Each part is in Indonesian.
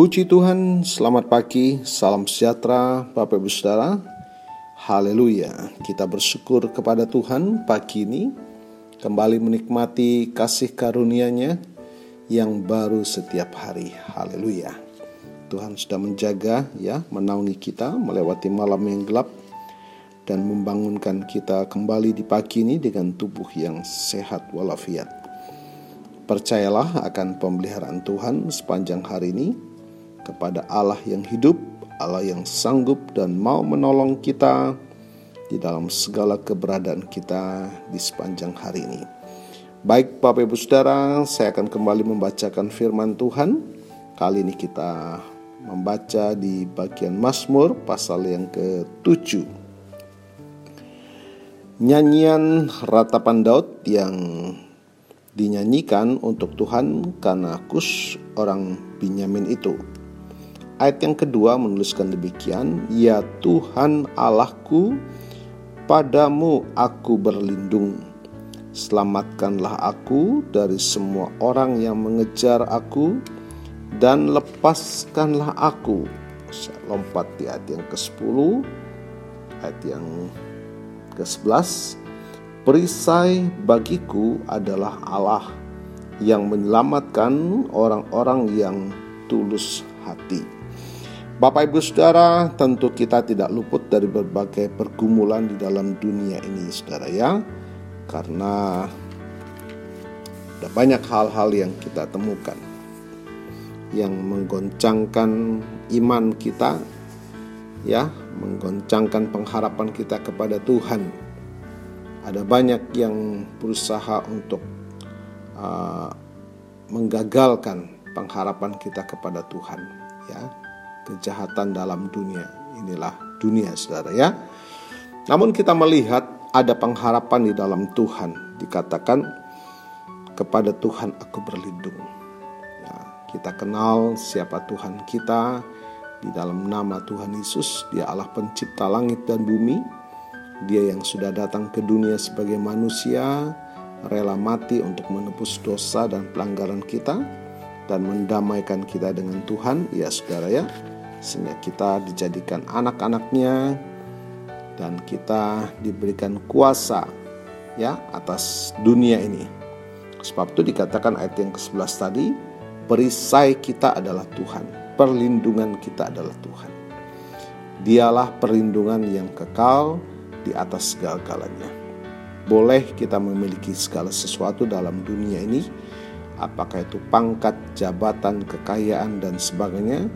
Puji Tuhan, selamat pagi, salam sejahtera Bapak Ibu Saudara. Haleluya, kita bersyukur kepada Tuhan pagi ini kembali menikmati kasih karunia-Nya yang baru setiap hari. Haleluya. Tuhan sudah menjaga ya, menaungi kita melewati malam yang gelap dan membangunkan kita kembali di pagi ini dengan tubuh yang sehat walafiat. Percayalah akan pemeliharaan Tuhan sepanjang hari ini kepada Allah yang hidup, Allah yang sanggup dan mau menolong kita di dalam segala keberadaan kita di sepanjang hari ini. Baik Bapak Ibu Saudara, saya akan kembali membacakan firman Tuhan. Kali ini kita membaca di bagian Mazmur pasal yang ke-7. Nyanyian ratapan Daud yang dinyanyikan untuk Tuhan karena Kus orang Binyamin itu. Ayat yang kedua menuliskan demikian, Ya Tuhan Allahku, padamu aku berlindung. Selamatkanlah aku dari semua orang yang mengejar aku, dan lepaskanlah aku. Saya lompat di ayat yang ke-10, ayat yang ke-11. Perisai bagiku adalah Allah yang menyelamatkan orang-orang yang tulus hati. Bapak Ibu Saudara, tentu kita tidak luput dari berbagai pergumulan di dalam dunia ini, Saudara ya. Karena ada banyak hal-hal yang kita temukan yang menggoncangkan iman kita ya, menggoncangkan pengharapan kita kepada Tuhan. Ada banyak yang berusaha untuk uh, menggagalkan pengharapan kita kepada Tuhan, ya kejahatan dalam dunia. Inilah dunia saudara ya. Namun kita melihat ada pengharapan di dalam Tuhan. Dikatakan kepada Tuhan aku berlindung. Ya, kita kenal siapa Tuhan kita di dalam nama Tuhan Yesus. Dia Allah pencipta langit dan bumi. Dia yang sudah datang ke dunia sebagai manusia, rela mati untuk menebus dosa dan pelanggaran kita dan mendamaikan kita dengan Tuhan, ya saudara ya sehingga kita dijadikan anak-anaknya dan kita diberikan kuasa ya atas dunia ini. Sebab itu dikatakan ayat yang ke-11 tadi, perisai kita adalah Tuhan, perlindungan kita adalah Tuhan. Dialah perlindungan yang kekal di atas segala-galanya. Boleh kita memiliki segala sesuatu dalam dunia ini, apakah itu pangkat, jabatan, kekayaan, dan sebagainya,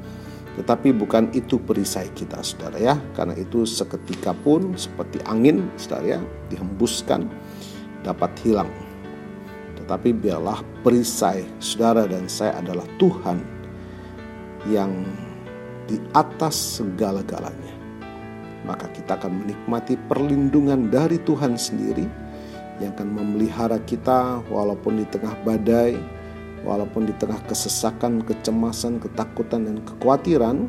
tetapi bukan itu perisai kita saudara ya. Karena itu seketika pun seperti angin saudara ya Dihembuskan dapat hilang. Tetapi biarlah perisai saudara dan saya adalah Tuhan Yang di atas segala-galanya. Maka kita akan menikmati perlindungan dari Tuhan sendiri Yang akan memelihara kita walaupun di tengah badai walaupun di tengah kesesakan, kecemasan, ketakutan, dan kekhawatiran,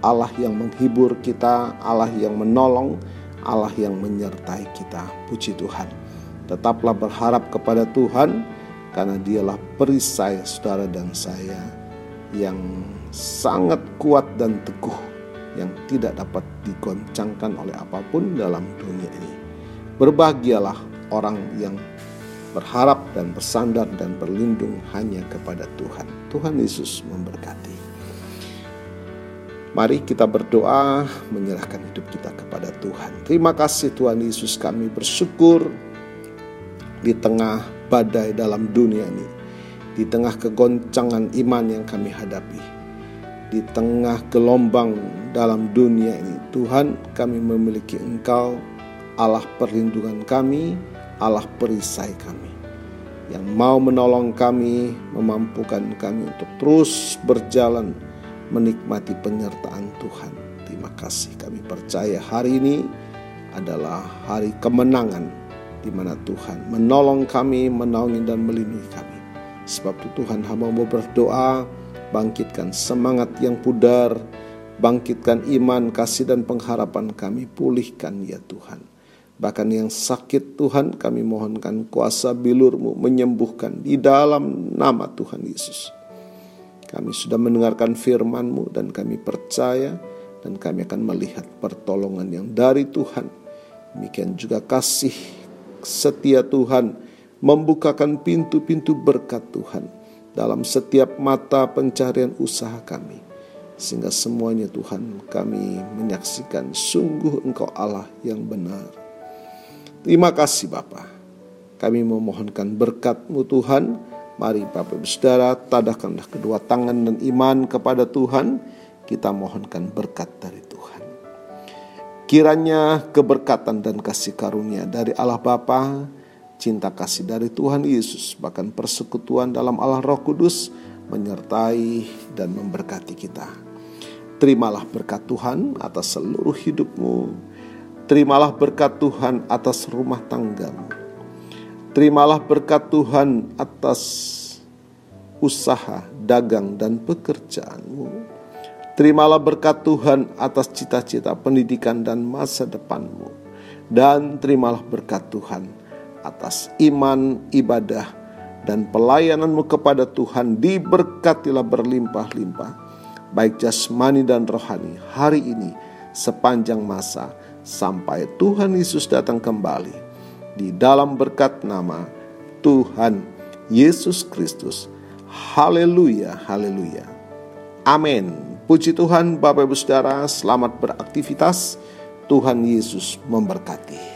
Allah yang menghibur kita, Allah yang menolong, Allah yang menyertai kita. Puji Tuhan. Tetaplah berharap kepada Tuhan, karena dialah perisai saudara dan saya yang sangat kuat dan teguh, yang tidak dapat digoncangkan oleh apa pun dalam dunia ini. Berbahagialah orang yang berharap dan bersandar dan berlindung hanya kepada Tuhan. Tuhan Yesus memberkati. Mari kita berdoa menyerahkan hidup kita kepada Tuhan. Terima kasih Tuhan Yesus kami bersyukur di tengah badai dalam dunia ini. Di tengah kegoncangan iman yang kami hadapi. Di tengah gelombang dalam dunia ini. Tuhan kami memiliki Engkau Allah perlindungan kami, Allah perisai kami yang mau menolong kami, memampukan kami untuk terus berjalan menikmati penyertaan Tuhan. Terima kasih kami percaya hari ini adalah hari kemenangan di mana Tuhan menolong kami, menaungi dan melindungi kami. Sebab itu Tuhan hamba mau berdoa, bangkitkan semangat yang pudar, bangkitkan iman, kasih dan pengharapan kami, pulihkan ya Tuhan Bahkan yang sakit Tuhan kami mohonkan kuasa bilurmu menyembuhkan di dalam nama Tuhan Yesus. Kami sudah mendengarkan firman-Mu dan kami percaya dan kami akan melihat pertolongan yang dari Tuhan. Demikian juga kasih setia Tuhan membukakan pintu-pintu berkat Tuhan dalam setiap mata pencarian usaha kami. Sehingga semuanya Tuhan kami menyaksikan sungguh Engkau Allah yang benar. Terima kasih Bapak. Kami memohonkan berkat-Mu Tuhan. Mari Bapak Ibu Saudara tadahkanlah kedua tangan dan iman kepada Tuhan. Kita mohonkan berkat dari Tuhan. Kiranya keberkatan dan kasih karunia dari Allah Bapa, cinta kasih dari Tuhan Yesus, bahkan persekutuan dalam Allah Roh Kudus menyertai dan memberkati kita. Terimalah berkat Tuhan atas seluruh hidupmu. Terimalah berkat Tuhan atas rumah tanggamu. Terimalah berkat Tuhan atas usaha, dagang, dan pekerjaanmu. Terimalah berkat Tuhan atas cita-cita pendidikan dan masa depanmu. Dan terimalah berkat Tuhan atas iman, ibadah, dan pelayananmu kepada Tuhan diberkatilah berlimpah-limpah, baik jasmani dan rohani hari ini sepanjang masa sampai Tuhan Yesus datang kembali di dalam berkat nama Tuhan Yesus Kristus. Haleluya, haleluya. Amin. Puji Tuhan Bapak Ibu Saudara, selamat beraktivitas. Tuhan Yesus memberkati.